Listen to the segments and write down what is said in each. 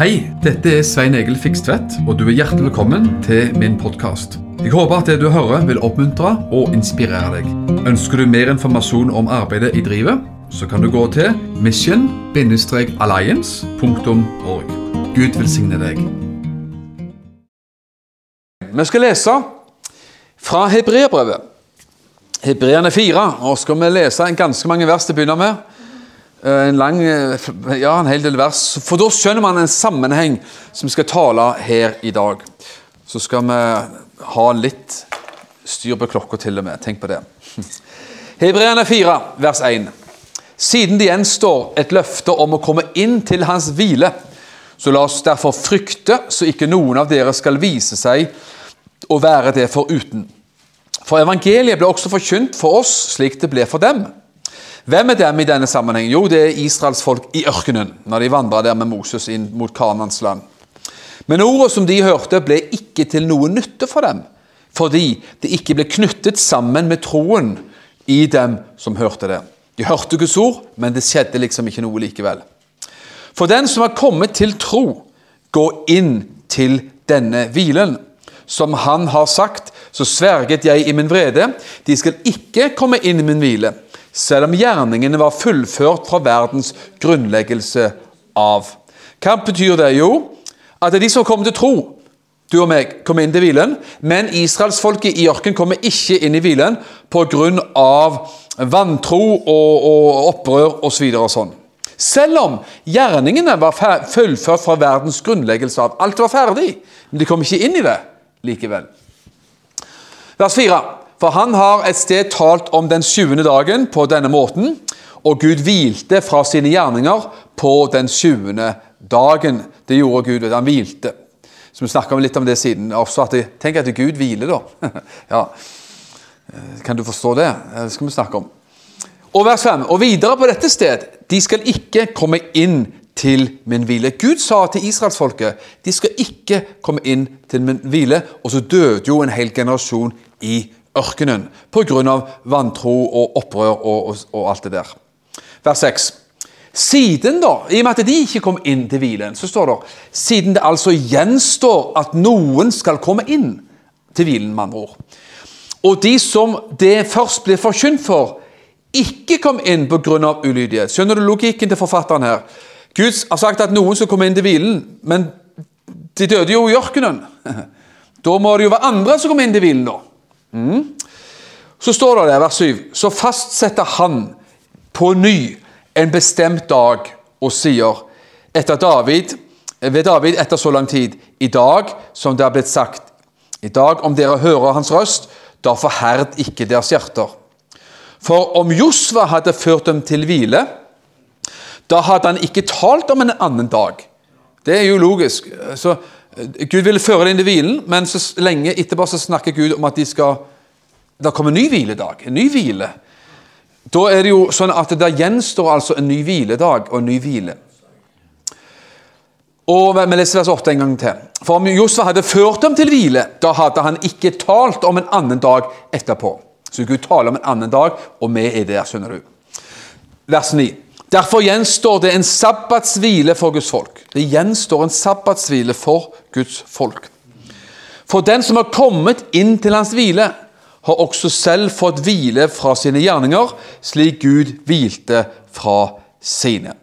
Hei, dette er Svein Egil Fikstvedt, og du er hjertelig velkommen til min podkast. Jeg håper at det du hører vil oppmuntre og inspirere deg. Ønsker du mer informasjon om arbeidet i drivet, så kan du gå til mission-alliance.org. Gud velsigne deg. Vi skal lese fra Hebreabrevet, Hebreerne 4. Og skal vi lese en ganske mange vers til å begynne med. Eh, En lang, eh, ja, en hel del vers. For da skjønner man en sammenheng som vi skal tale her i dag. Så skal vi ha litt styr på klokka til og med. Tenk på det. Hebreerne 4, vers 1. Siden det gjenstår et løfte om å komme inn til hans hvile, så la oss derfor frykte, så ikke noen av dere skal vise seg å være det foruten. For evangeliet ble også forkynt for oss slik det ble for dem. Hvem er dem i denne sammenheng? Jo, det er Israels folk i ørkenen, når de vandra der med Moses inn mot Kanans land. Men ordet som de hørte, ble ikke til noe nytte for dem, fordi det ikke ble knyttet sammen med troen i dem som hørte det. De hørte Guds ord, men det skjedde liksom ikke noe likevel. For den som har kommet til tro, går inn til denne hvilen. Som han har sagt, så sverget jeg i min vrede, de skal ikke komme inn i min hvile, selv om gjerningene var fullført fra verdens grunnleggelse av. Hva betyr det? Jo, at det er de som kommer til tro, du og meg, kommer inn til hvilen, men israelsfolket i ørkenen kommer ikke inn i hvilen pga. vantro og, og opprør osv. Og sånn. Selv om gjerningene var fullført fra verdens grunnleggelse av. Alt var ferdig, men de kom ikke inn i det likevel. Vers 4. For han har et sted talt om den sjuende dagen på denne måten, og Gud hvilte fra sine gjerninger på den sjuende dagen. Det gjorde Gud, han hvilte. Så vi snakker litt om det siden. Også at jeg, tenk at Gud hviler, da. ja. Kan du forstå det? Det skal vi snakke om. Og vers 5. Og videre på dette sted. De skal ikke komme inn til min hvile. Gud sa til israelsfolket de skal ikke komme inn til min hvile. Og så døde jo en hel generasjon i ørkenen pga. vantro og opprør og, og, og alt det der. Vers 6. Siden da, I og med at de ikke kom inn til hvilen, så står det siden det altså gjenstår at noen skal komme inn til hvilen, med andre ord. Og de som det først ble forkynt for, ikke kom inn pga. ulydighet. Skjønner du logikken til forfatteren her? Gud har sagt at noen skal komme inn til hvilen, men de døde jo i ørkenen. Da må det jo være andre som kommer inn til hvilen, da. Mm. Så står det der, vers 7, så fastsetter han på ny en bestemt dag og sier etter David, ved David etter så lang tid, i dag som det er blitt sagt, i dag om dere hører hans røst, da forherd ikke deres hjerter. For om Josva hadde ført dem til hvile, da hadde han ikke talt om en annen dag. Det er jo logisk. Så Gud ville føre dem i hvilen, men så lenge etterpå så snakker Gud om at de skal Det kommer en ny hviledag. En ny hvile. Da er det jo sånn at det gjenstår altså en ny hviledag og en ny hvile. Og Vi leser vers 8 en gang til. For om Josfa hadde ført dem til hvile, da hadde han ikke talt om en annen dag etterpå. Så Gud taler om en annen dag, og vi er der, skjønner du. Vers 9. Derfor gjenstår det en sabbatshvile for Guds folk. Det gjenstår en sabbatshvile for Guds folk. For den som har kommet inn til hans hvile, har også selv fått hvile fra sine gjerninger, slik Gud hvilte fra sine.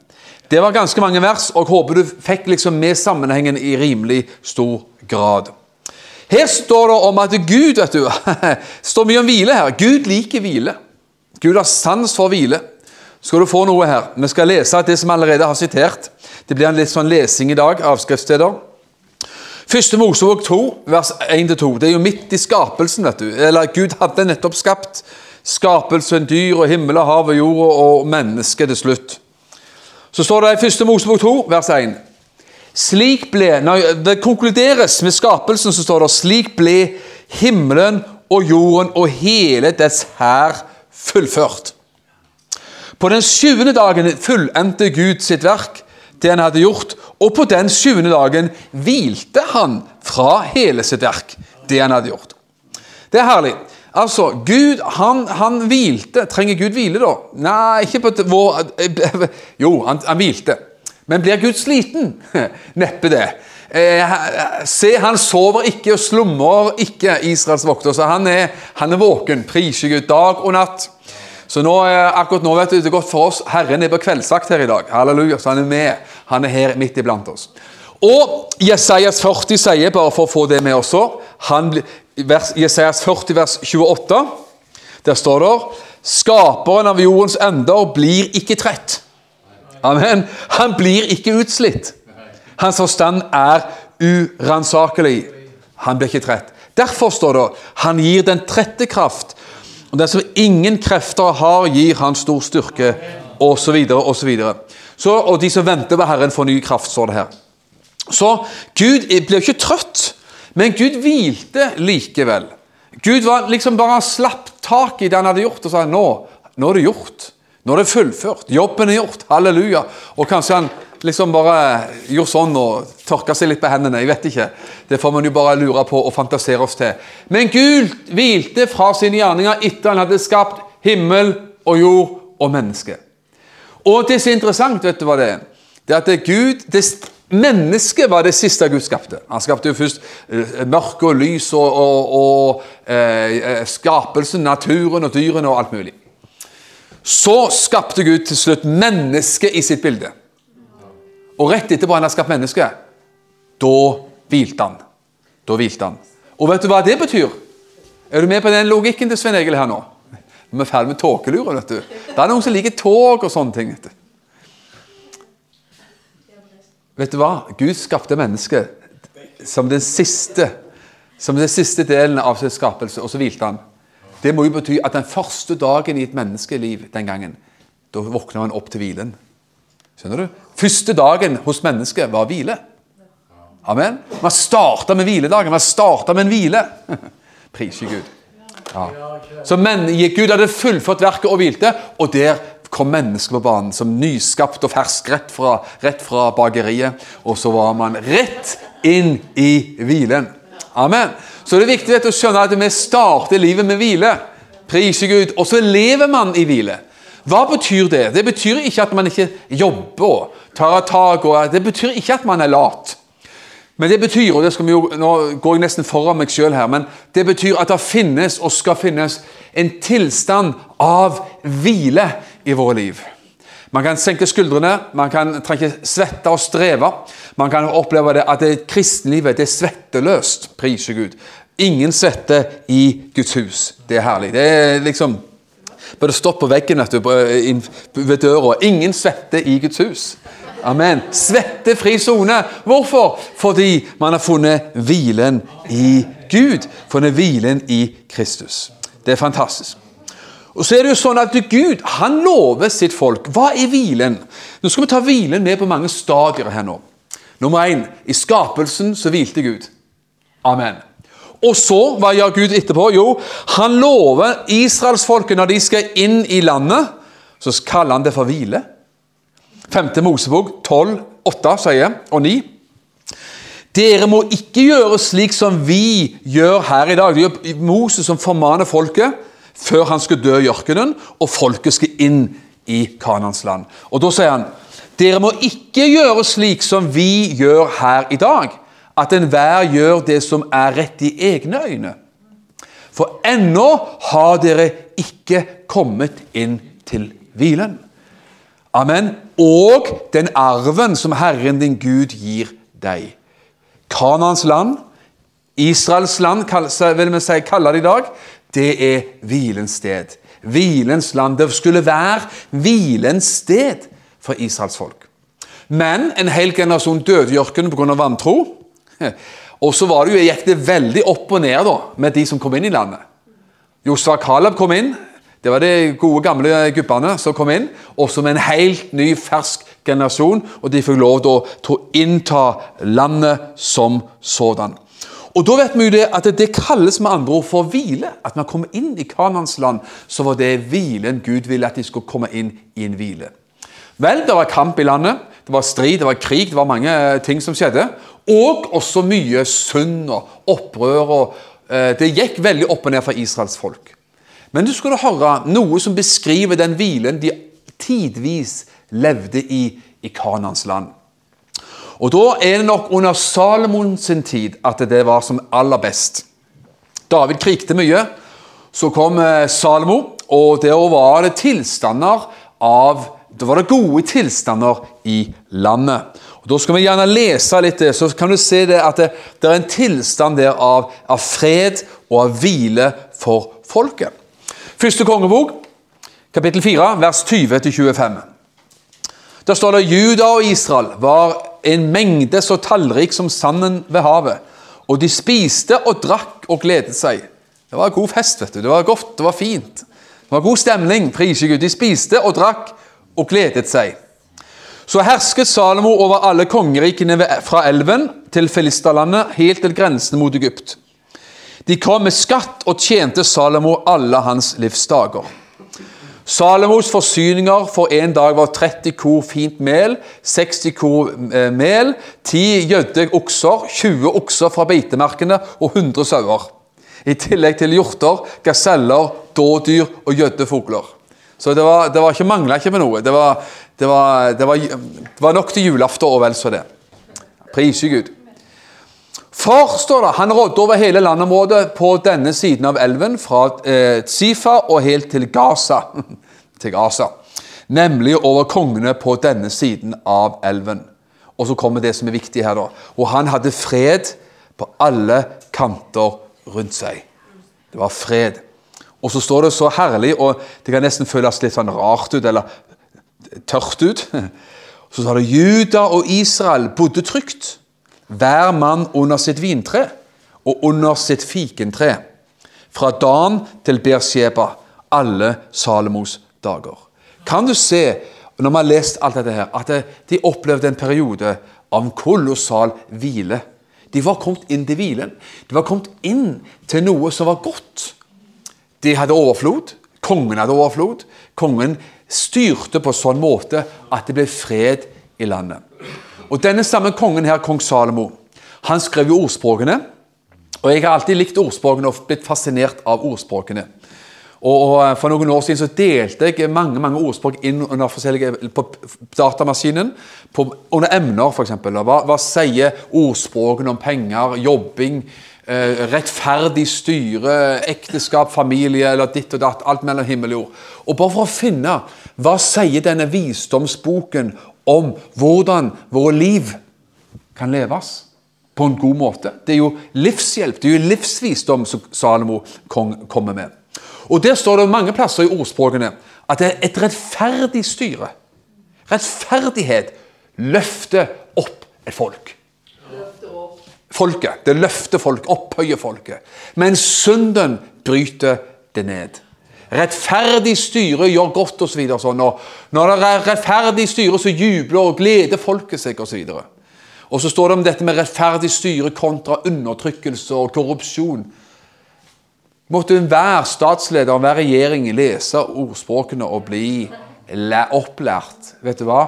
Det var ganske mange vers, og jeg håper du fikk liksom med sammenhengen i rimelig stor grad. Her står det om at Gud vet du, står mye om hvile her. Gud liker hvile. Gud har sans for hvile. Skal du få noe her? Vi skal lese det som allerede har sitert. Det blir en litt sånn lesing i dag, avskriftssteder. Første Mosebok 2, vers 1-2. Det er jo midt i skapelsen, vet du. Eller Gud hadde nettopp skapt skapelsen, dyr og himmel og hav og jord og menneske til slutt. Så står det i første Mosebok 2, vers 1. Slik ble, når Det konkluderes med skapelsen, så står det slik ble himmelen og jorden og hele dets hær fullført. På den sjuende dagen fullendte Gud sitt verk, det han hadde gjort, og på den sjuende dagen hvilte han fra hele sitt verk, det han hadde gjort. Det er herlig. Altså, Gud, han, han hvilte. Trenger Gud hvile, da? Nei, ikke på vår Jo, han, han hvilte. Men blir Gud sliten? Neppe det. Eh, se, han sover ikke og slumrer ikke, Israels vokter. Så han er, han er våken. Priser Gud dag og natt. Så nå, akkurat nå vet du, det er godt for oss. Herren er på kveldsvakt her i dag. Halleluja. Så han er med. Han er her midt iblant oss. Og Jesajas 40 sier, bare for å få det med også han, Jesajas 40, vers 28, der står det Skaperen av jordens ender blir ikke trett. Amen. Han blir ikke utslitt. Hans forstand er uransakelig. Han blir ikke trett. Derfor står det han gir den trette kraft. Og det som ingen krefter har, gir han stor styrke, osv. osv. Og de som venter på Herren, får ny kraft, står det her. Så Gud blir ikke trøtt, men Gud hvilte likevel. Gud var liksom bare slapp tak i det han hadde gjort, og sa nå, nå er det gjort. Nå er det fullført. Jobben er gjort. Halleluja. Og kanskje han liksom bare gjorde sånn og tørka seg litt på hendene. Jeg vet ikke. Det får man jo bare lure på og fantasere oss til. Men Gud hvilte fra sine gjerninger etter han hadde skapt himmel og jord og menneske. Og det som er interessant, vet du hva det er? Det er at Gud, det Mennesket var det siste Gud skapte. Han skapte jo først eh, mørke og lys og, og, og eh, eh, skapelsen, naturen og dyrene og alt mulig. Så skapte Gud til slutt mennesket i sitt bilde. Og rett etterpå han har skapt mennesket, da hvilte han. Da hvilte han. Og vet du hva det betyr? Er du med på den logikken til Svein Egil her nå? Vi er ferdig med tåkeluren, vet du. Det er noen som liker tog og sånne ting. vet du. Vet du hva? Gud skapte mennesket som den siste som den siste delen av sin skapelse, og så hvilte han. Det må jo bety at den første dagen i et menneskeliv den gangen, da våkna man opp til hvilen. Skjønner du? Første dagen hos mennesket var hvile. Amen. Man starta med hviledagen. Man starta med en hvile. Priser Gud. Ja. Så men, Gud hadde fullført verket og hvilte, og der kom mennesket på banen som nyskapt og fersk rett fra, rett fra bakeriet. Og så var man rett inn i hvilen. Amen. Så det er viktig å skjønne at vi starter livet med hvile. Priser Gud. Og så lever man i hvile. Hva betyr det? Det betyr ikke at man ikke jobber tar tak. Og, det betyr ikke at man er lat. Men det betyr, og det skal vi jo, nå går jeg nesten foran meg sjøl her, men det betyr at det finnes og skal finnes en tilstand av hvile i våre liv. Man kan senke skuldrene, man kan trekke svette og streve. Man kan oppleve det at det kristenlivet det er svetteløst. Priser Gud. Ingen svette i Guds hus. Det er herlig. Det er liksom bare stått på veggen vet du, ved døra. Ingen svette i Guds hus. Amen. Svettefri sone. Hvorfor? Fordi man har funnet hvilen i Gud. Funnet hvilen i Kristus. Det er fantastisk. Og så er det jo sånn at Gud han lover sitt folk. Hva er hvilen? Nå skal vi ta hvilen ned på mange stadier her nå. Nummer én i skapelsen så hvilte Gud. Amen. Og så, hva gjør Gud etterpå? Jo, han lover israelsfolket når de skal inn i landet, så kaller han det for hvile. 5. Mosebok 12, 8 sier, og 9. Dere må ikke gjøre slik som vi gjør her i dag. Det gjør Moses som formaner folket før han skal dø i ørkenen, og folket skal inn i Kanans land. Og Da sier han dere må ikke gjøre slik som vi gjør her i dag, at enhver gjør det som er rett i egne øyne. For ennå har dere ikke kommet inn til hvilen. Amen. Og den arven som Herren din Gud gir deg. Kanans land, Israels land, vil vi si, kaller det i dag, det er hvilens sted. Hvilens land. Det skulle være hvilens sted for Israels folk. Men en hel generasjon døde i ørkenen pga. vantro. Og så var det jo, gikk det veldig opp og ned da, med de som kom inn i landet. Josfa Caleb kom inn. Det var de gode, gamle gubbene som kom inn. Også med en helt ny, fersk generasjon. Og de fikk lov til å innta landet som sådan. Og da vet vi jo det at det kalles med andre ord for hvile. At man kommer inn i Kanans land, så var det hvilen Gud ville at de skulle komme inn i en hvile. Vel, det var kamp i landet, det var strid, det var krig, det var mange eh, ting som skjedde. Og også mye synd og opprør. og eh, Det gikk veldig opp og ned for Israels folk. Men du skulle høre noe som beskriver den hvilen de tidvis levde i i Kanans land. Og da er det nok under Salomon sin tid at det var som aller best. David krigte mye. Så kom eh, Salomo, og der var det tilstander av Da var det gode tilstander i landet. Og Da skal vi gjerne lese litt det, så kan du se det at det, det er en tilstand der av, av fred og av hvile for folket. Første kongebok, kapittel 4, vers 20-25. Der står det Juda og Israel var en mengde så tallrik som sanden ved havet. Og de spiste og drakk og gledet seg. Det var god fest, vet du. Det var godt, det var fint. Det var god stemning. Priser Gud. De spiste og drakk og gledet seg. Så hersket Salomo over alle kongerikene fra elven til filisterlandet, helt til grensene mot Egypt. De kom med skatt og tjente Salomo alle hans livsdager. Salomos forsyninger for en dag var 30 kor fint mel, 60 kor eh, mel, 10 gjødde okser, 20 okser fra beitemerkene og 100 sauer. I tillegg til hjorter, gaseller, dådyr og gjødde fugler. Så det var, det var ikke mangla ikke med noe. Det, var, det, var, det var, nok til julaften og vel så det. Prise Gud. For, står det, han rådde over hele landområdet på denne siden av elven, fra eh, Sifa og helt til Gaza. til Gaza. Nemlig over kongene på denne siden av elven. Og så kommer det som er viktig her, da. Og han hadde fred på alle kanter rundt seg. Det var fred. Og så står det så herlig, og det kan nesten føles litt sånn rart ut, eller tørt ut. Så står det Juda og Israel bodde trygt hver mann under sitt vintre og under sitt fikentre, fra Dan til Beersheba, alle Salomos dager. Kan du se, når vi har lest alt dette her, at de opplevde en periode av en kolossal hvile. De var kommet inn til hvilen. De var kommet inn til noe som var godt. De hadde overflod. Kongen hadde overflod. Kongen styrte på sånn måte at det ble fred i landet. Og Denne samme kongen her, kong Salomo, han skrev jo ordspråkene. Og Jeg har alltid likt ordspråkene og blitt fascinert av ordspråkene. Og For noen år siden så delte jeg mange mange ordspråk inn under forskjellige, på datamaskinen. På, under emner, f.eks. Hva, hva sier ordspråkene om penger, jobbing, eh, rettferdig styre, ekteskap, familie eller ditt og datt? Alt mellom himmel og jord. Og Bare for å finne hva sier denne visdomsboken om hvordan våre liv kan leves på en god måte. Det er jo livshjelp, det er jo livsvisdom som Salomo kommer med. Og Der står det mange plasser i ordspråkene at det er et rettferdig styre. Rettferdighet løfter opp et folk. Folket. Det løfter folk, opphøyer folket. Men synden bryter det ned. Rettferdig styre gjør godt osv. Så sånn. når det er rettferdig styre, så jubler og gleder folket seg osv. Og, og så står det om dette med rettferdig styre kontra undertrykkelse og korrupsjon. Måtte enhver statsleder og enhver regjering lese ordspråkene og bli opplært. Vet du hva?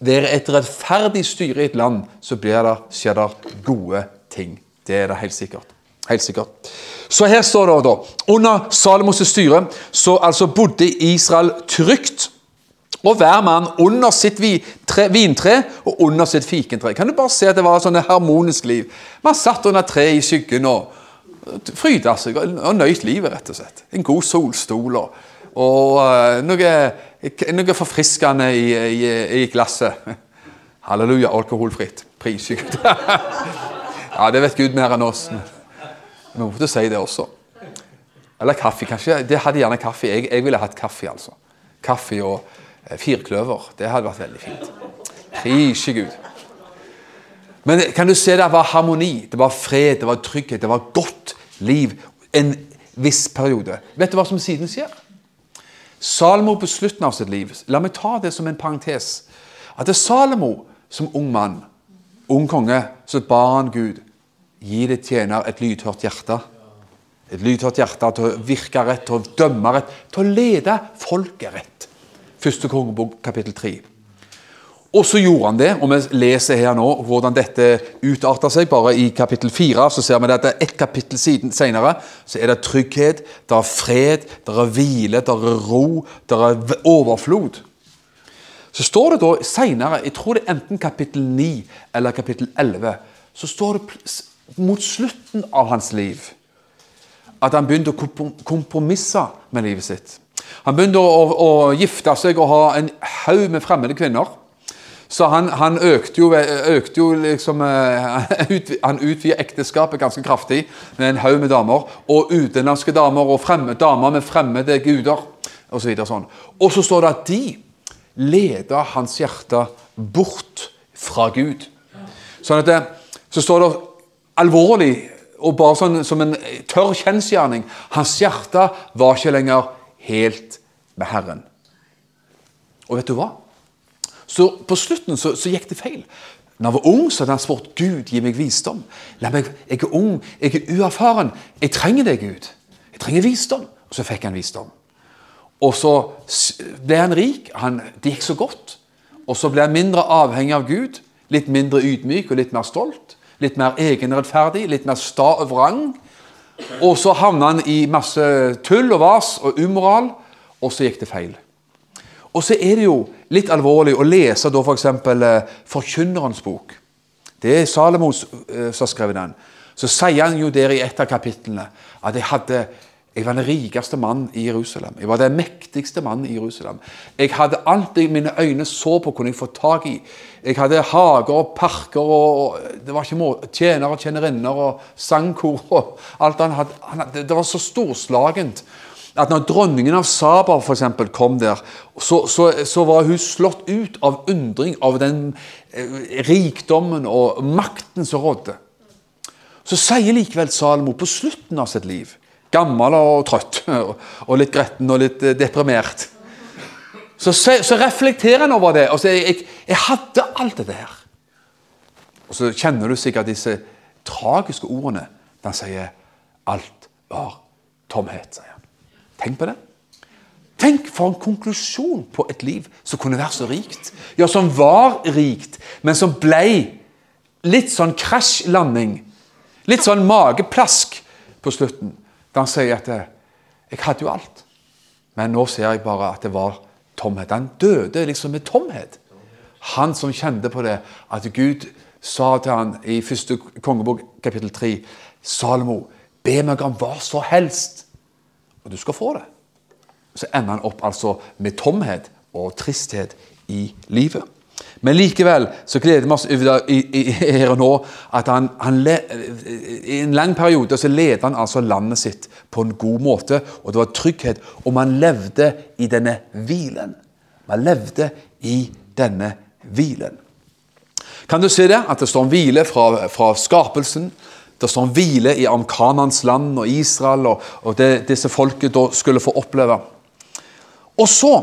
Det er et rettferdig styre i et land, så skjer det gode ting. Det er det helt sikkert. Helt sikkert. Så her står det da Under Salomos styre så altså bodde Israel trygt. Og hver mann under sitt vintre og under sitt fikentre. Kan du bare se at det var et sånn harmonisk liv? Man satt under tre i skyggen og fryda seg og nøyt livet, rett og slett. En god solstol og, og uh, noe, noe, forfriskende i, i, i, glasset. Halleluja, alkoholfritt. Pris ja, det vet Gud mer enn oss. Vi måtte si det også. Eller kaffe. kanskje. Det hadde gjerne kaffe. Jeg, jeg ville hatt kaffe, altså. Kaffe og eh, firkløver. Det hadde vært veldig fint. Prise Gud. Men kan du se det var harmoni, det var fred, det var trygghet, det var godt liv en viss periode. Vet du hva som siden skjer? Salomo på slutten av sitt liv La meg ta det som en parentes. At det er Salomo som ung mann, ung konge, så ba han Gud Gi det tjener et lydhørt hjerte. Et lydhørt hjerte til å virke rett, til å dømme rett, til å lede folket rett. Første kongebok, kapittel 3. Og så gjorde han det, og vi leser her nå hvordan dette utarter seg. Bare i kapittel 4 så ser vi at det er ett kapittel senere så er det trygghet, det er fred, det er hvile, det er ro, det er overflod. Så står det da seinere, jeg tror det er enten kapittel 9 eller kapittel 11, så står det mot slutten av hans liv at han begynte å kompromisse med livet sitt. Han begynte å, å, gifte seg og ha en haug med fremmede kvinner. Så han, han økte jo, økte jo liksom eh, Han utvidet ekteskapet ganske kraftig med en haug med damer. Og utenlandske damer og fremmede, damer med fremmede guder osv. Så sånn. Og så står det at de leda hans hjerte bort fra Gud. Sånn at det, Så står det alvorlig og bare sånn som en tørr kjensgjerning Hans hjerte var ikke lenger helt med Herren. Og vet du hva? Så på slutten så, så gikk det feil. Når han var ung, så hadde han spurt Gud, gi meg visdom. La meg, Jeg er ung, jeg er uerfaren. Jeg trenger deg, Gud. Jeg trenger visdom. Og så fikk han visdom. Og så ble han rik. Han, det gikk så godt. Og så ble han mindre avhengig av Gud. Litt mindre ydmyk og litt mer stolt. Litt mer egenrettferdig, litt mer sta og vrang. Og så havna han i masse tull og vas og umoral, og så gikk det feil. Og så er det jo litt alvorlig å lese da f.eks. Eh, Forkynnerens bok. Det er Salomos eh, som har skrevet den. Så sier han jo der i et av kapitlene at jeg hadde jeg var den rikeste mannen i Jerusalem. Jeg var den mektigste mannen i Jerusalem. Jeg hadde alt jeg mine øyne så på, kunne jeg få tak i. Jeg hadde hager og parker og det var ikke må, tjenere og tjenerinner og sangkor og alt han hadde. Han, det var så storslagent at når dronningen av Saba for eksempel, kom der, så, så, så var hun slått ut av undring av den eh, rikdommen og makten som rådde. Så sier likevel Salomo på slutten av sitt liv, gammel og trøtt, og litt gretten og litt eh, deprimert, så, så reflekterer en over det og sier jeg, jeg hadde alt det der. Og så kjenner du sikkert disse tragiske ordene da han sier alt var tomhet. sier han. Tenk på det. Tenk for en konklusjon på et liv som kunne være så rikt. Ja, som var rikt, men som ble litt sånn krasjlanding. Litt sånn mageplask på slutten. Da han sier at eh, 'jeg hadde jo alt', men nå ser jeg bare at det var tomhet. Han døde liksom med tomhet. Han som kjente på det, at Gud sa til han i første kongebok kapittel 3 Salomo, be meg om hva som helst, og du skal få det. Så ender han opp altså med tomhet og tristhet i livet. Men likevel så gleder vi oss her og nå at han, han le, i en lang periode så ledet han altså landet sitt på en god måte, og det var trygghet, og man levde i denne hvilen. Man levde i denne hvilen. Kan du se det? At det står om hvile fra, fra skapelsen. Det står om hvile i Amkanans land og Israel og, og det disse folket da skulle få oppleve. Og så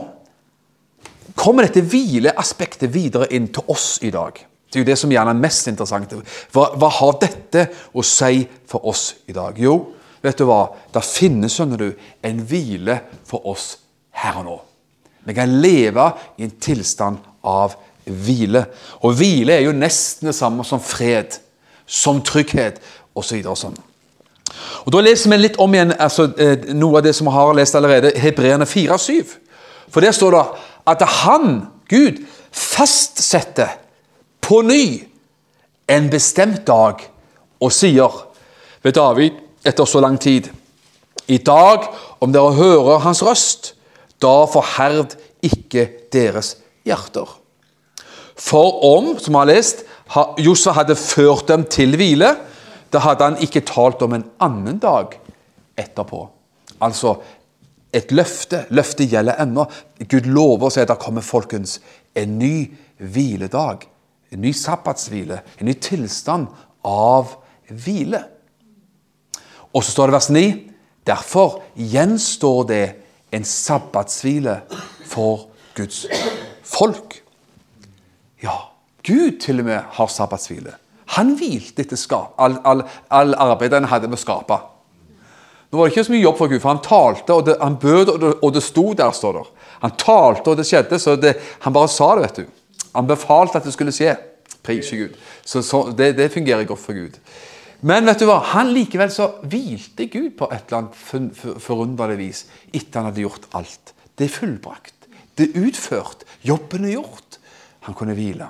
kommer dette hvileaspektet videre inn til oss i dag. Det er jo det som gjerne er mest interessant. Hva, hva har dette å si for oss i dag? Jo, vet du hva? Det finnes skjønner du, en hvile for oss her og nå. Vi kan leve i en tilstand av hvile. Og hvile er jo nesten det samme som fred, som trygghet osv. Og sånn. Og Da leser vi litt om igjen altså, eh, noe av det som vi har lest allerede, Hebreerne 4,7. For der står det at han, Gud, fastsetter på ny en bestemt dag og sier ved David etter så lang tid I dag, om dere hører hans røst, da forherd ikke deres hjerter. For om, som vi har lest, Josef hadde ført dem til hvile, da hadde han ikke talt om en annen dag etterpå. Altså et løfte. Løftet gjelder ennå. Gud lover seg at det kommer folkens en ny hviledag. En ny sabbatshvile. En ny tilstand av hvile. Og så står det vers 9. Derfor gjenstår det en sabbatshvile for Guds folk. Ja, Gud til og med har sabbatshvile. Han hvilte etter all, all, all arbeidet han hadde med å skape. Nå var det ikke så mye jobb for Gud, for han talte, og det, han bød, og det, og det sto der, står det. Han talte, og det skjedde, så det, han bare sa det, vet du. Han befalte at det skulle skje. Prise Gud. Så, så det, det fungerer godt for Gud. Men vet du hva? han likevel så hvilte Gud på et eller annet forunderlig vis etter han hadde gjort alt. Det er fullbrakt. Det er utført. Jobben er gjort. Han kunne hvile.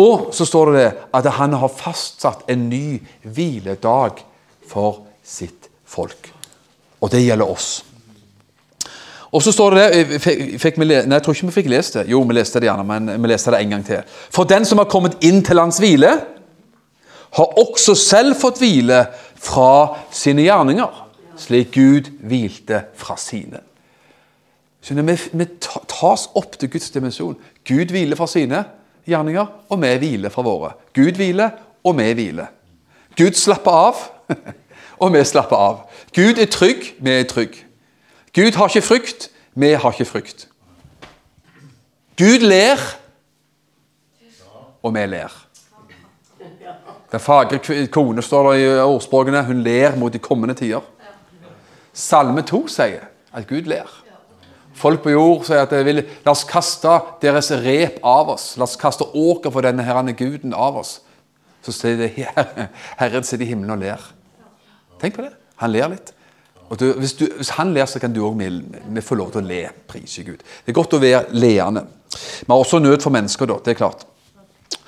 Og så står det at han har fastsatt en ny hviledag for sitt folk. Og det gjelder oss. Og så står det der, fikk vi, nei, Jeg tror ikke vi fikk lest det. Jo, vi leste det gjerne, men vi leste det en gang til. For den som har kommet inn til hans hvile, har også selv fått hvile fra sine gjerninger, slik Gud hvilte fra sine. Så vi, vi tas opp til Guds dimensjon. Gud hviler fra sine gjerninger, og vi hviler fra våre. Gud hviler, og vi hviler. Gud slapper av, og vi slapper av. Gud er trygg, vi er trygg. Gud har ikke frykt, vi har ikke frykt. Gud ler, og vi ler. Den fagre kone står der i ordspråkene. Hun ler mot de kommende tider. Salme 2 sier at Gud ler. Folk på jord sier at de vil, la oss kaste deres rep av oss. La oss kaste åker for denne herrene guden av oss. Så sier det Herren sitter i himmelen og ler. Tenk på det. Han ler litt. Du, hvis, du, hvis, han ler, så kan du òg få lov til å le. Prise Gud. Det er godt å være leende. Vi har også nød for mennesker, da. Det er klart.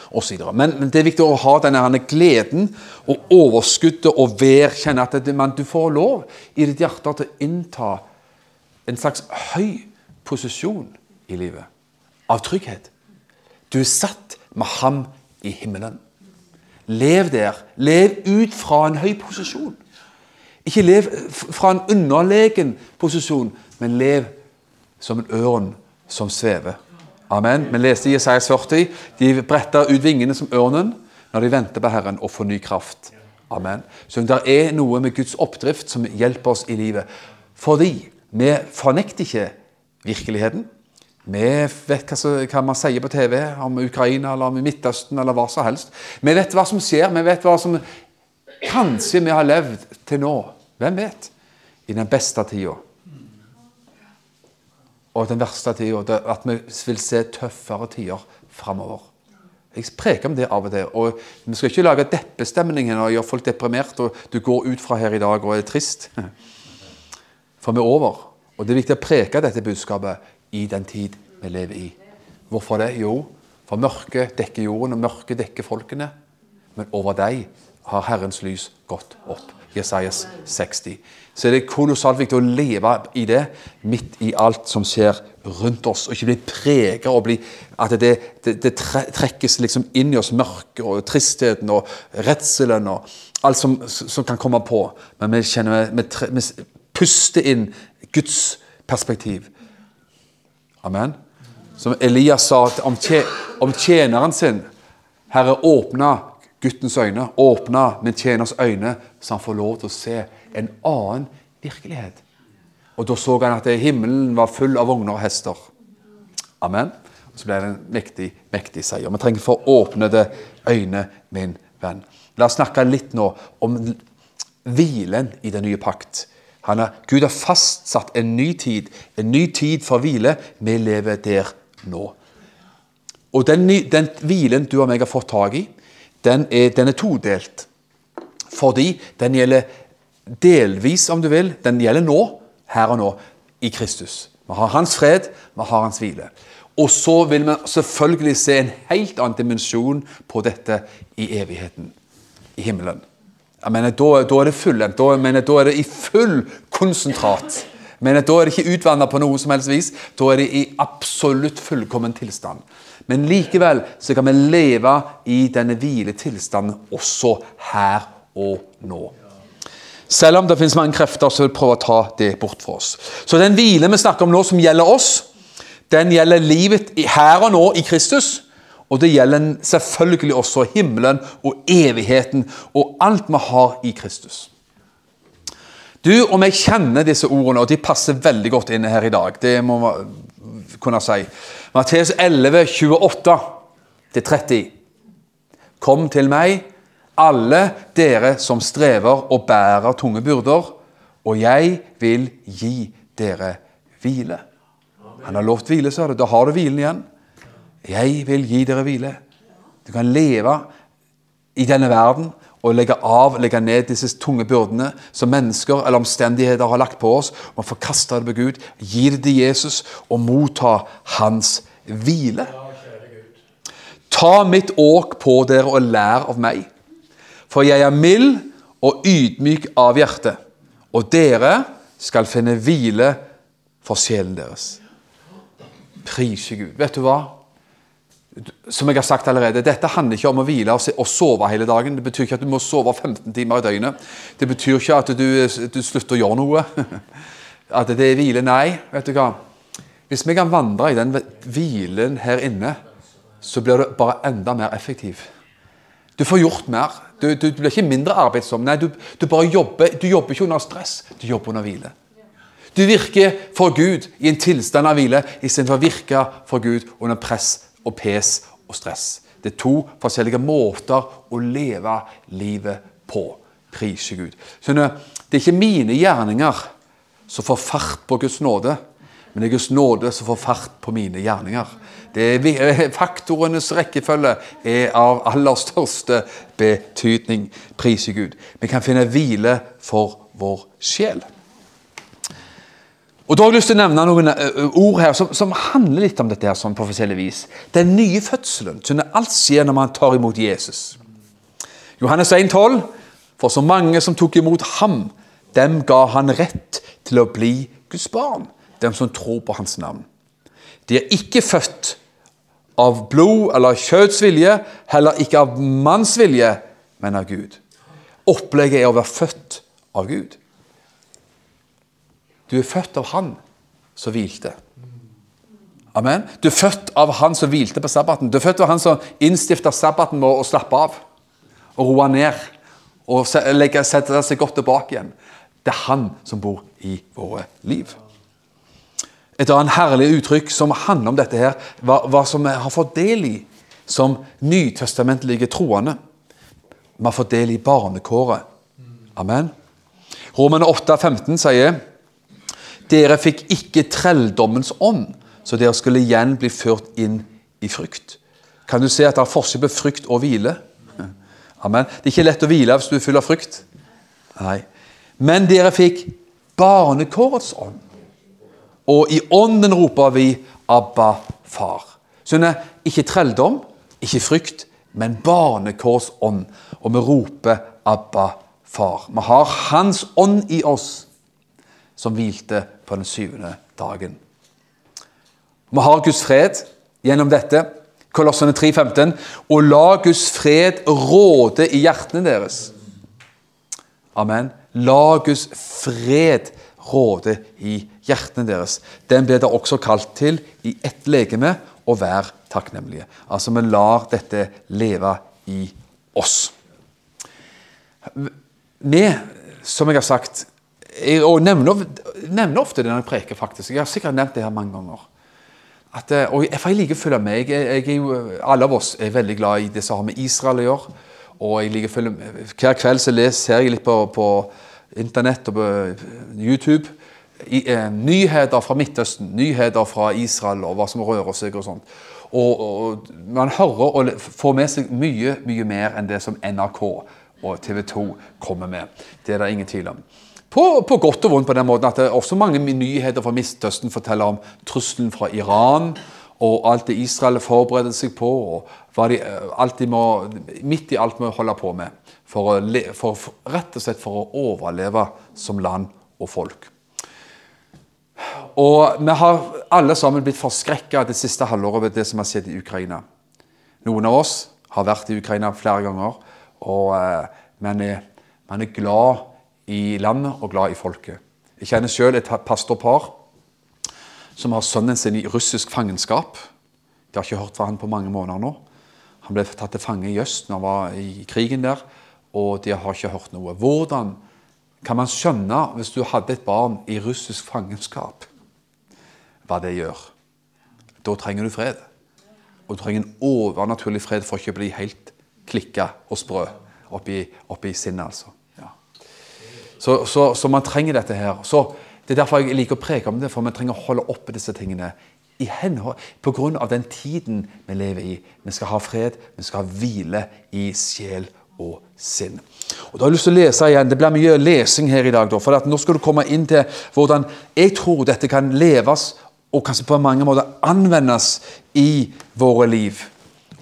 Men, men det er viktig å ha denne gleden og overskuddet og vær. kjenne at det, man, du får lov i ditt hjerte til å innta en slags høy posisjon i livet. Av trygghet. Du er satt med ham i himmelen. Lev der. Lev ut fra en høy posisjon. Ikke lev fra en underlegen posisjon, men lev som en ørn som svever. Amen. Vi leste i Jesajas 40. De bretta ut vingene som ørnen når de venter på Herren og får ny kraft. Amen. Så det er noe med Guds oppdrift som hjelper oss i livet. Fordi vi fornekter ikke virkeligheten. Vi vet hva, man sier på TV om Ukraina eller om Midtøsten eller hva som helst. Vi vet hva som skjer. Vi vet hva som kanskje vi har levd til nå. Hvem vet? I den beste tida. Og den verste tida. At vi vil se tøffere tider framover. Jeg preker om det av og til. og Vi skal ikke lage deppestemning og gjøre folk deprimert, og du går ut fra her i dag og er trist. For vi er over. Og det er viktig å preke dette budskapet i den tid vi lever i. Hvorfor det? Jo, for mørket dekker jorden, og mørket dekker folkene. Men over deg har Herrens lys gått opp. Jesajas 60. Så er det kolossalt viktig å leve i det midt i alt som skjer rundt oss. Og ikke bli preget og bli, at det, det, det, trekkes liksom inn i oss mørket og tristheten og redselen og alt som, som kan komme på. Men vi kjenner vi, vi puster inn Guds perspektiv. Amen. Som Elias sa om tjeneren sin. Herre, åpna guttens øyne, åpna min tjeners øyne, så han får lov til å se en annen virkelighet. Og Da så han at himmelen var full av vogner og hester. Amen. Og Så ble det en mektig, mektig seier. Vi trenger for åpnede øyne, min venn. La oss snakke litt nå om hvilen i den nye pakt. Er, Gud har fastsatt en ny tid, en ny tid for hvile. Vi lever der nå. Og den, den hvilen du og meg har fått tak i, den er, den er todelt. Fordi den gjelder delvis, om du vil. Den gjelder nå, her og nå, i Kristus. Vi har hans fred, vi har hans hvile. Og så vil vi selvfølgelig se en helt annen dimensjon på dette i evigheten, i himmelen. Jeg mener, Da, da er det fullendt. Da, da er det i full konsentrat. Men da er det ikke utvanna på noe som helst vis. Da er det i absolutt fullkommen tilstand. Men likevel så kan vi leve i denne hviletilstanden også her og nå. Selv om det finnes mange krefter som vil prøve å ta det bort fra oss. Så den hvile vi snakker om nå, som gjelder oss, den gjelder livet her og nå i Kristus. Og det gjelder selvfølgelig også himmelen og evigheten og alt vi har i Kristus. Du og jeg kjenner disse ordene, og de passer veldig godt inn her i dag. Det må kunne si. Matteus 11, 28-30. Kom til meg, alle dere som strever og bærer tunge byrder, og jeg vil gi dere hvile. Han har lovt hvile, sa du. Da har du hvilen igjen. Jeg vil gi dere hvile. Du kan leve i denne verden, å legge av, legge ned disse tunge byrdene som mennesker eller omstendigheter har lagt på oss. og får kaste det på Gud, gi det til Jesus og motta hans hvile. Ta mitt åk på dere og lær av meg, for jeg er mild og ydmyk av hjerte, og dere skal finne hvile for sjelen deres. Prise Gud. Vet du hva? Som jeg har sagt allerede, Dette handler ikke om å hvile og sove hele dagen. Det betyr ikke at du må sove 15 timer i døgnet. Det betyr ikke at du, du slutter å gjøre noe. At det er hvile. Nei, vet du hva. Hvis vi kan vandre i den hvilen her inne, så blir du bare enda mer effektiv. Du får gjort mer. Du, du, du blir ikke mindre arbeidsom. Nei, du, du, bare jobber. Du jobber ikke under stress, du jobber under hvile. Du virker for Gud i en tilstand av hvile istedenfor å virke for Gud under press og pes og stress. Det er to forskjellige måter å leve livet på. Prise Gud. Så det er ikke mine gjerninger som får fart på Guds nåde, men det er Guds nåde som får fart på mine gjerninger. Er, faktorenes rekkefølge er av aller største betydning. Prise Gud. Vi kan finne hvile for vår sjel. Og Da har jeg lyst til å nevne noen eh, ord her som, som handler litt om dette. her, sånn på forskjellig vis. Den nye fødselen. Sånn alt skjer når man tar imot Jesus. Johannes 1,12.: For så mange som tok imot ham, dem ga han rett til å bli Guds barn. Dem som tror på hans navn. De er ikke født av blod eller kjøtts vilje, heller ikke av manns vilje, men av Gud. Opplegget er å være født av Gud. Du er født av Han som hvilte. Amen. Du er født av Han som hvilte på sabbaten. Du er født av Han som innstifta sabbaten med å slappe av og roe ned og sette seg godt tilbake igjen. Det er Han som bor i våre liv. Et annet herlig uttrykk som handler om dette, her, hva, hva som vi har fått del i som nytestamentlige troende. Vi har fått del i barnekåret. Amen. Roman 8, 15 sier dere fikk ikke trelldommens ånd, så dere skulle igjen bli ført inn i frykt. Kan du se at det er forskjell på frykt og hvile? Amen. Det er ikke lett å hvile hvis du er full av frykt. Nei. Men dere fikk barnekårets ånd. Og i ånden roper vi 'Abba, far'. Skjønner? Ikke trelldom, ikke frykt, men barnekårs ånd. Og vi roper 'Abba, far'. Vi har Hans ånd i oss som hvilte på den syvende dagen. Vi har Guds fred gjennom dette. Kolossene 3,15. Og la Guds fred råde i hjertene deres. Amen. La Guds fred råde i hjertene deres. Den ble det også kalt til i ett legeme å være takknemlige. Altså, vi lar dette leve i oss. Vi, som jeg har sagt, jeg, nevner, nevner, ofte det når jeg preker, faktisk. Jeg har sikkert nevnt det her mange ganger. At, eh, og jeg, for jeg liker å følge med. Jeg, jeg, alle av oss er veldig glad i det som har med Israel å gjøre. Og jeg liker å følge med. Hver kveld så les, ser jeg litt på, på internett og på YouTube. I, eh, nyheter fra Midtøsten, nyheter fra Israel og hva som rører seg. og sånt. Og, og, Man hører og får med seg mye mye mer enn det som NRK og TV 2 kommer med. Det er det ingen tvil om. På, på, godt og vondt på den måten at det er også mange nyheter fra Midtøsten forteller om trusselen fra Iran og alt det Israel forbereder seg på, og de, alt de må, midt i alt må holde på med for, å, for, rett og slett for å overleve som land og folk. Og Vi har alle sammen blitt forskrekka det siste halvåret ved det som har skjedd i Ukraina. Noen av oss har vært i Ukraina flere ganger, og men man, er, man er glad i landet og glad i folket. Jeg kjenner selv et pastorpar som har sønnen sin i russisk fangenskap. De har ikke hørt fra han på mange måneder nå. Han ble tatt til fange i øst når han var i krigen der, og de har ikke hørt noe. Hvordan kan man skjønne, hvis du hadde et barn i russisk fangenskap, hva det gjør? Da trenger du fred. Og du trenger en overnaturlig fred for ikke å bli helt klikka og sprø oppi, oppi sinnet. altså. Så, så, så, man trenger dette her. Så Det er derfor jeg liker å preke om det, for vi trenger å holde oppe disse tingene i henhold, på grunn av den tiden vi lever i. Vi skal ha fred, vi skal hvile i sjel og sinn. Og da har jeg lyst til å lese igjen, Det blir mye lesing her i dag. Da, for nå skal du komme inn til hvordan jeg tror dette kan leves og kanskje på mange måter anvendes i våre liv.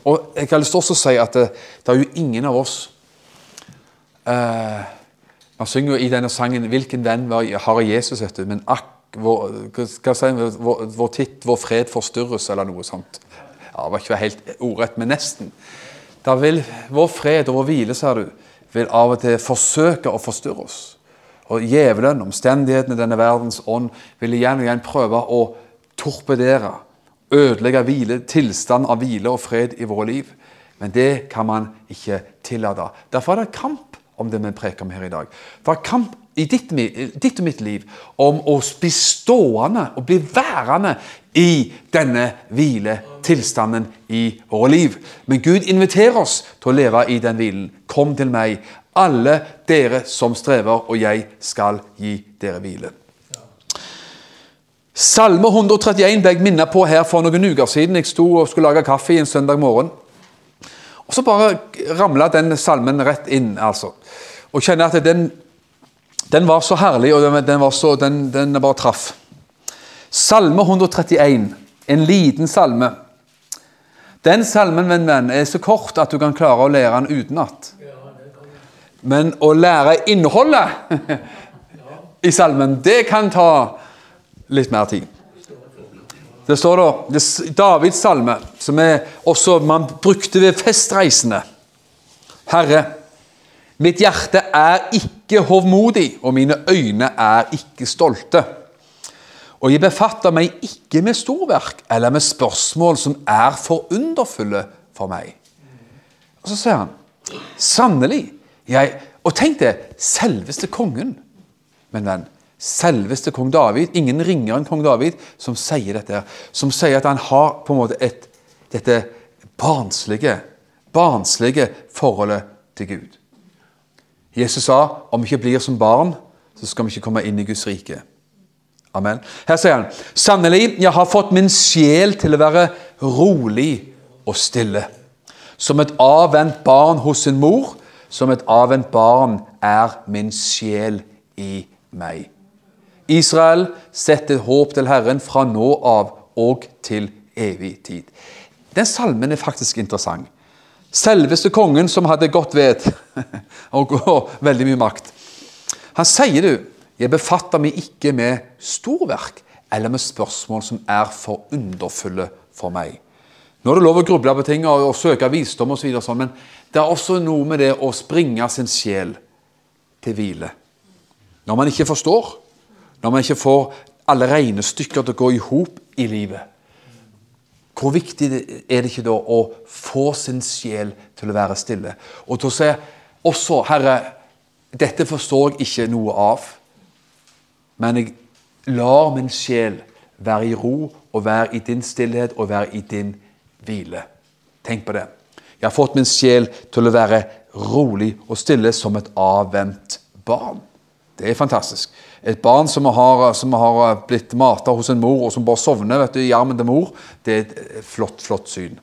Og jeg har lyst til å si at det, det er jo ingen av oss eh, Man synger jo i denne sangen 'Hvilken venn har Jesus', vet du, men akk, vår, hva si, vår, vår titt, vår fred forstyrres, eller noe sånt. Ja, Det var ikke helt ordrett, men nesten. Da vil vår fred og vår hvile, sa du, vil av og til forsøke å forstyrre oss. Og djevelen, omstendighetene, denne verdens ånd, vil igjen og igjen prøve å torpedere, ødelegge hvile, tilstand av hvile og fred i våre liv. Men det kan man ikke tillate. Derfor er det kamp om det vi preker om her i dag. Det er kamp i ditt, ditt, og mitt liv om å bli stående og bli værende i denne hviletilstanden i våre liv. Men Gud inviterer oss til å leve i den hvilen. Kom til meg, alle dere som strever, og jeg skal gi dere hvile. Salme 131 ble jeg minnet på her for noen uker siden. Jeg sto og skulle lage kaffe en søndag morgen. Og Så bare ramla den salmen rett inn. altså. Og kjenner at den, den var så herlig, og den, den, så, den, bare traff. Salme 131, en liten salme. Den salmen venn, venn, er så kort at du kan klare å lære den utenat. Men å lære innholdet i salmen, det kan ta litt mer tid. Det står da det, Davids salme, som også man brukte ved festreisende. Herre, mitt hjerte er ikke hovmodig, og mine øyne er ikke stolte. Og jeg befatter meg ikke med storverk eller med spørsmål som er for underfulle for meg. Og så sier han, sannelig jeg Og tenk det, selveste kongen, min venn selveste kong David, ingen ringere enn kong David, som sier dette. Som sier at han har på en måte et, dette barnslige, barnslige forholdet til Gud. Jesus sa om vi ikke blir som barn, så skal vi ikke komme inn i Guds rike. Amen. Her sier han sannelig, jeg har fått min sjel til å være rolig og stille. Som et avvent barn hos sin mor, som et avvent barn er min sjel i meg. Israel setter håp til Herren fra nå av og til evig tid. Den salmen er faktisk interessant. Selveste kongen som hadde godt ved og, og veldig mye makt. Han sier du, 'Jeg befatter meg ikke med storverk eller med spørsmål som er for underfulle for meg'. Nå er det lov å gruble på ting og, og søke visdom osv., sånn, men det er også noe med det å springe sin sjel til hvile. Når man ikke forstår, når man ikke får alle regnestykker til å gå i hop i livet. Hvor viktig er det ikke da å få sin sjel til å være stille? Og til å se også, Herre, dette forstår jeg ikke noe av, men jeg lar min sjel være i ro og være i din stillhet og være i din hvile. Tenk på det. Jeg har fått min sjel til å være rolig og stille som et avvent barn. Det er fantastisk. Et barn som har, som har blitt mata hos en mor, og som bare sovner vet du, i armen til mor, det er et flott, flott syn.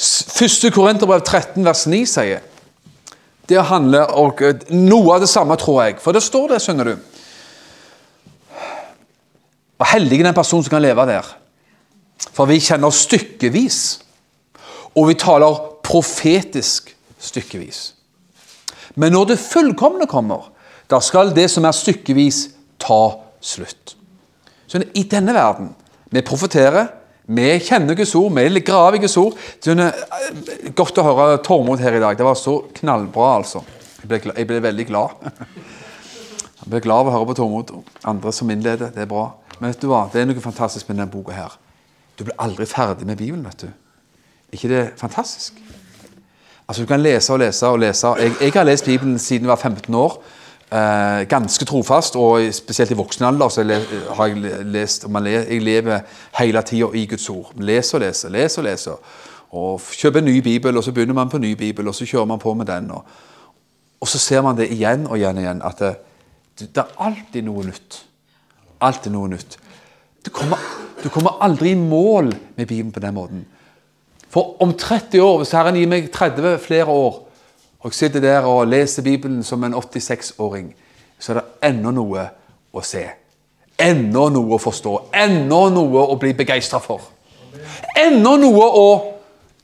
Første Korinterbrev 13, vers 9 sier det handler om noe av det samme, tror jeg. For det står det, skjønner du. Og heldig er den personen som kan leve der. For vi kjenner stykkevis, og vi taler profetisk stykkevis. Men når det fullkomne kommer, da skal det som er stykkevis, ta slutt. Så I denne verden Vi profeterer, vi kjenner Guds ord, vi graver Guds ord. Eh, godt å høre Tormod her i dag. Det var så knallbra, altså. Jeg ble, jeg ble veldig glad. Jeg ble glad av å høre på Tormod. Andre som innleder. Det er bra. Men vet du hva? det er noe fantastisk med denne boka her. Du blir aldri ferdig med Bibelen. vet du. ikke det fantastisk? Altså, Du kan lese og lese og lese. Jeg, jeg har lest Bibelen siden jeg var 15 år. Eh, ganske trofast, og spesielt i voksen alder så har jeg lest Jeg lever hele tida i Guds ord. Leser og leser, leser og leser. Og kjøper en ny bibel, og så begynner man på en ny bibel, og så kjører man på med den. Og, og så ser man det igjen og igjen og igjen, at det, det er alltid noe nytt. Alltid noe nytt. Du kommer, du kommer aldri i mål med Bibelen på den måten. For om 30 år, hvis Herren gir meg 30 flere år, og jeg sitter der og leser Bibelen som en 86-åring, så er det ennå noe å se. Ennå noe å forstå. Ennå noe å bli begeistra for. Ennå noe å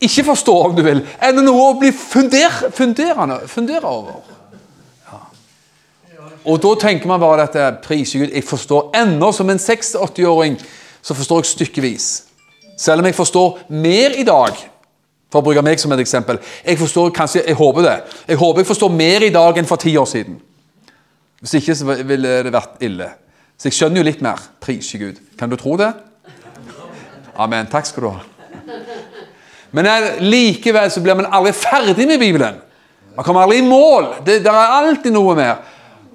ikke forstå, om du vil. Ennå noe å bli funder, funderende, fundere over. Ja. Og da tenker man bare dette priser Gud. Jeg forstår ennå som en 86-åring så forstår jeg stykkevis. Selv om jeg forstår mer i dag, for å bruke meg som et eksempel. Jeg forstår kanskje, jeg håper det. Jeg håper jeg forstår mer i dag enn for ti år siden. Hvis ikke så ville det vært ille. Så jeg skjønner jo litt mer. Prise Gud. Kan du tro det? Amen. Takk skal du ha. Men likevel så blir man aldri ferdig med Bibelen. Man kommer aldri i mål. Det, der er alltid noe mer.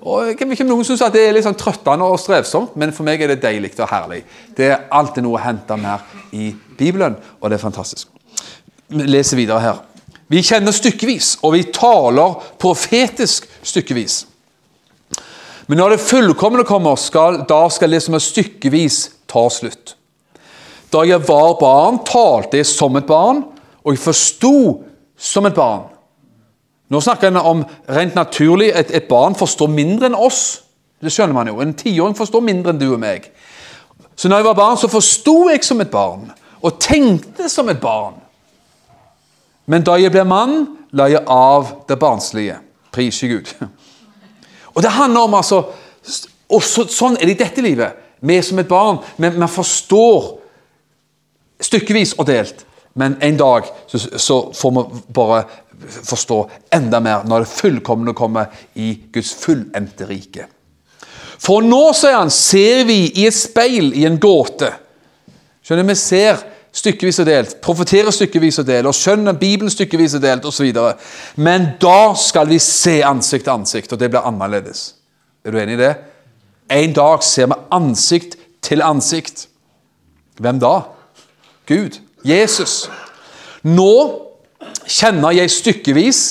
Og jeg ikke Noen syns det er litt sånn trøttende og strevsomt, men for meg er det deilig og herlig. Det er alltid noe å hente mer i Bibelen, og det er fantastisk. Leser videre her. Vi kjenner stykkevis, og vi taler profetisk stykkevis. Men når det fullkomne kommer, skal, da skal det som er stykkevis, ta slutt. Da jeg var barn, talte jeg som et barn, og jeg forsto som et barn. Nå snakker en om rent naturlig et, et barn forstår mindre enn oss. Det skjønner man jo. En tiåring forstår mindre enn du og meg. Så når jeg var barn, så forsto jeg som et barn, og tenkte som et barn. Men da jeg ble mann, la jeg av det barnslige. Pris Gud. Og det handler om altså og så, Sånn er det i dette livet. Vi som et barn, men vi forstår stykkevis og delt. Men en dag så, så får vi bare forstå enda mer når det fullkomne kommer i Guds fullendte rike. For nå, sier han, ser vi i et speil, i en gåte. Skjønner Vi ser stykkevis og delt, profeterer stykkevis og delt, og skjønner Bibelen stykkevis og delt osv. Men da skal vi se ansikt til ansikt, og det blir annerledes. Er du enig i det? En dag ser vi ansikt til ansikt. Hvem da? Gud. Jesus. Nå kjenner jeg stykkevis,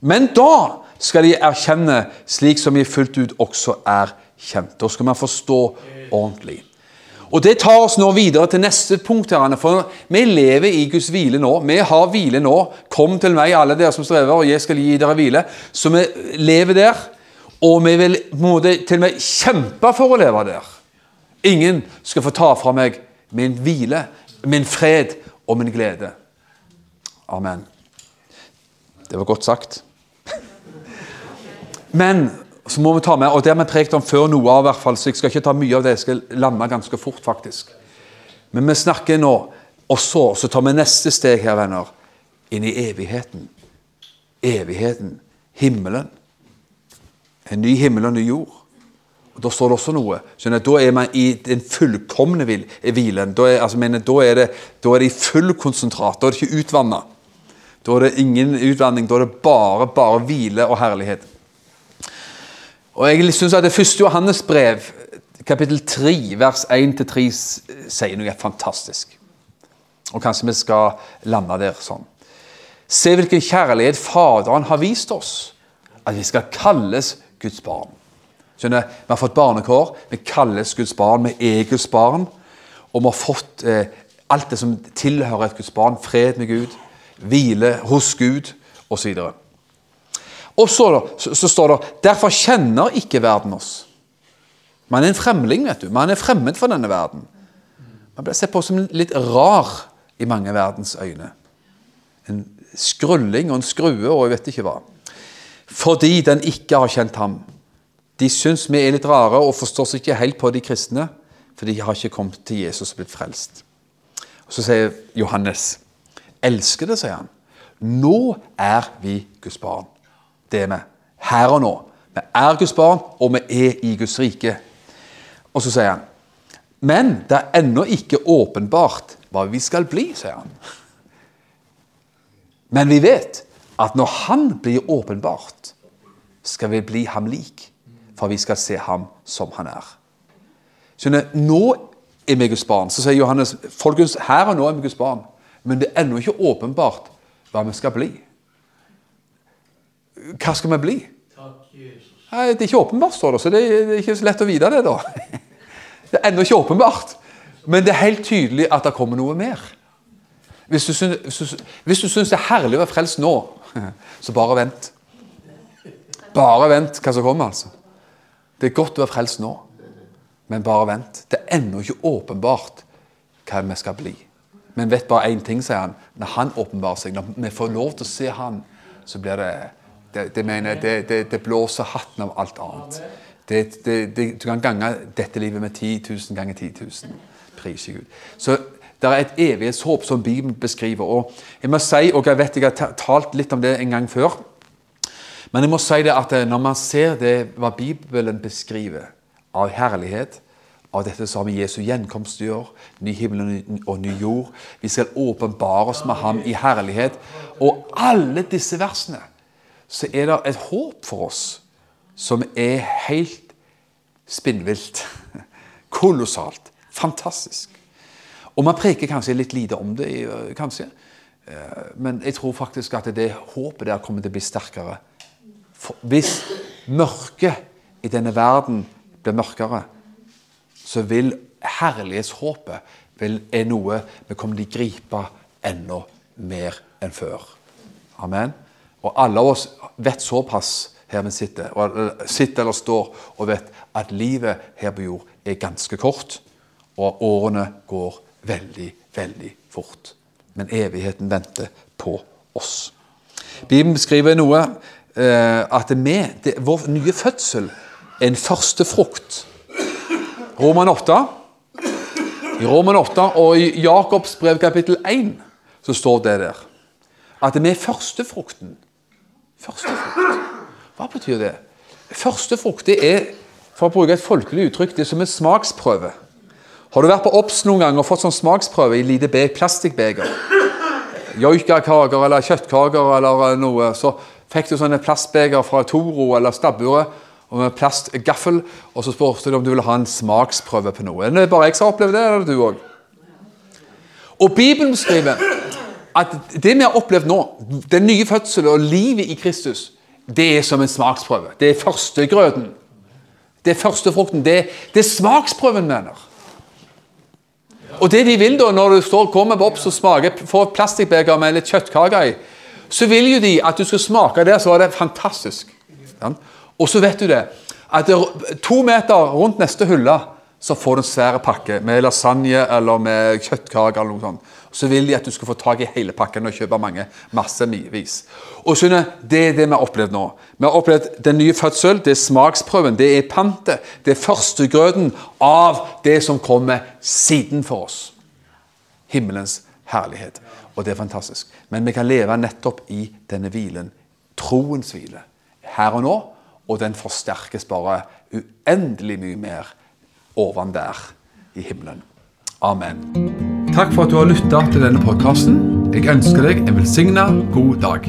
men da skal jeg erkjenne slik som jeg fullt ut også er kjent. Da skal man forstå ordentlig. Og Det tar oss nå videre til neste punkt. her, for Vi lever i Guds hvile nå. Vi har hvile nå. Kom til meg, alle dere som strever, og jeg skal gi dere hvile. Så vi lever der, og vi vil måtte, til og med kjempe for å leve der. Ingen skal få ta fra meg min hvile, min fred og min glede. Amen. Det var godt sagt. Men så må vi ta med, og Det har vi prekt om før noe av, hvert fall, så jeg skal ikke ta mye av det. Jeg skal lande ganske fort, faktisk. Men vi snakker nå, og så, så tar vi neste steg her, venner, inn i evigheten. Evigheten. Himmelen. En ny himmel og ny jord. Og Da står det også noe. Skjønner, da er man i den fullkomne hvilen. Da er, altså, mener, er det, da er det i full konsentrat. Da er det ikke utvanna. Da er det ingen utvanning. Da er det bare, bare hvile og herlighet. Og jeg synes at Det første Johannes brev, kapittel 3, vers 1-3, sier noe fantastisk. Og Kanskje vi skal lande der sånn. Se hvilken kjærlighet Faderen har vist oss. At vi skal kalles Guds barn. Skjønner, Vi har fått barnekår. Vi kalles Guds barn. Vi er Guds barn. Og vi har fått eh, alt det som tilhører et Guds barn. Fred med Gud, hvile hos Gud osv. Og så, så, så, står det Derfor kjenner ikke verden oss. Man er en fremling, vet du. Man er fremmed for denne verden. Man blir sett på som litt rar i mange verdens øyne. En skrulling og en skrue og jeg vet ikke hva. Fordi den ikke har kjent ham. De syns vi er litt rare og forstår seg ikke helt på de kristne, for de har ikke kommet til Jesus og blitt frelst. Og Så sier Johannes, elsker det, sier han. Nå er vi Guds barn det er vi. Her og nå. Vi er Guds barn, og vi er i Guds rike. Og så sier han Men det er ennå ikke åpenbart hva vi skal bli, sier han. Men vi vet at når Han blir åpenbart, skal vi bli ham lik. For vi skal se ham som han er. Skjønner, Nå er vi Guds barn. Så sier Johannes folkens, her og nå er vi Guds barn. Men det er ennå ikke åpenbart hva vi skal bli. Hva skal vi bli? Nei, det er ikke åpenbart, står det, så det er ikke så lett å vite det, da. Det er ennå ikke åpenbart, men det er helt tydelig at det kommer noe mer. Hvis du, syns, hvis du syns det er herlig å være frelst nå, så bare vent. Bare vent hva som kommer, altså. Det er godt å være frelst nå, men bare vent. Det er ennå ikke åpenbart hva vi skal bli. Men vet bare én ting, sier han. Når han åpenbarer seg, når vi får lov til å se han, så blir det Det, det mener jeg, det, det, det blåser hatten av alt annet. du kan gange dette livet med 10 000 ganger 10 000. Prise Gud. Så det er et evighetshåp som Bibelen beskriver. og Jeg må si, og jeg vet jeg har talt litt om det en gang før, men jeg må si det at når man ser det hva Bibelen beskriver av herlighet, av dette som Jesu gjenkomst gjør, ny himmel og ny jord. Vi skal åpenbare oss med ham i herlighet. Og alle disse versene så er det et håp for oss som er helt spinnvilt. Kolossalt. Fantastisk. Og man preker kanskje litt lite om det, kanskje. Eh, men jeg tror faktisk at det håpet der kommer til å bli sterkere. Hvis mørket i denne verden blir mørkere, så vil herlighetshåpet vil, er noe vi kommer til å gripe enda mer enn før. Amen. Og alle av oss vet såpass her vi sitter, sitter eller står og vet at livet her på jord er ganske kort, og årene går veldig, veldig fort. Men evigheten venter på oss. Bibelen beskriver noe eh, at vi, det, vår nye fødsel er en første frukt Roman 8. I Roman 8 og i Jakobs brev kapittel 1 så står det der at vi er førstefrukten. Førstefrukt. Hva betyr det? Førstefrukt det er for å bruke et folkelig uttrykk, det er som en smaksprøve. Har du vært på Obs noen gang og fått sånn smaksprøve i lite plastikkbeger? Joikakaker eller kjøttkaker eller noe, så fikk du sånne plastbeger fra Toro eller stabburet og med plastgaffel, og så spurte de om du ville ha en smaksprøve på noe. Er det bare jeg som har opplevd det, eller du òg? Og Bibelen skriver at det vi har opplevd nå, den nye fødselen og livet i Kristus, det er som en smaksprøve. Det er førstegrøten. Det er førstefrukten. Det, det er smaksprøven, mener. Og det de vil da, når du står, kommer opp og smaker, får et plastikkbeger med litt kjøttkake i, så vil jo de at du skal smake det, så er det fantastisk. Og så vet du det, at to meter rundt neste hylle så får du en svær pakke med lasagne eller med kjøttkake. eller noe sånt. Så vil de at du skal få tak i hele pakken og kjøpe mange, massevis. Og skjønner, Det er det vi har opplevd nå. Vi har opplevd den nye fødsel, det er smaksprøven, det er pantet. Det er førstegrøten av det som kommer siden for oss. Himmelens herlighet. Og det er fantastisk. Men vi kan leve nettopp i denne hvilen. Troens hvile. Her og nå og den forsterkes bare uendelig mye mer oven der i himmelen. Amen. Takk for at du har lytta til denne podkasten. Jeg ønsker deg en velsigna god dag.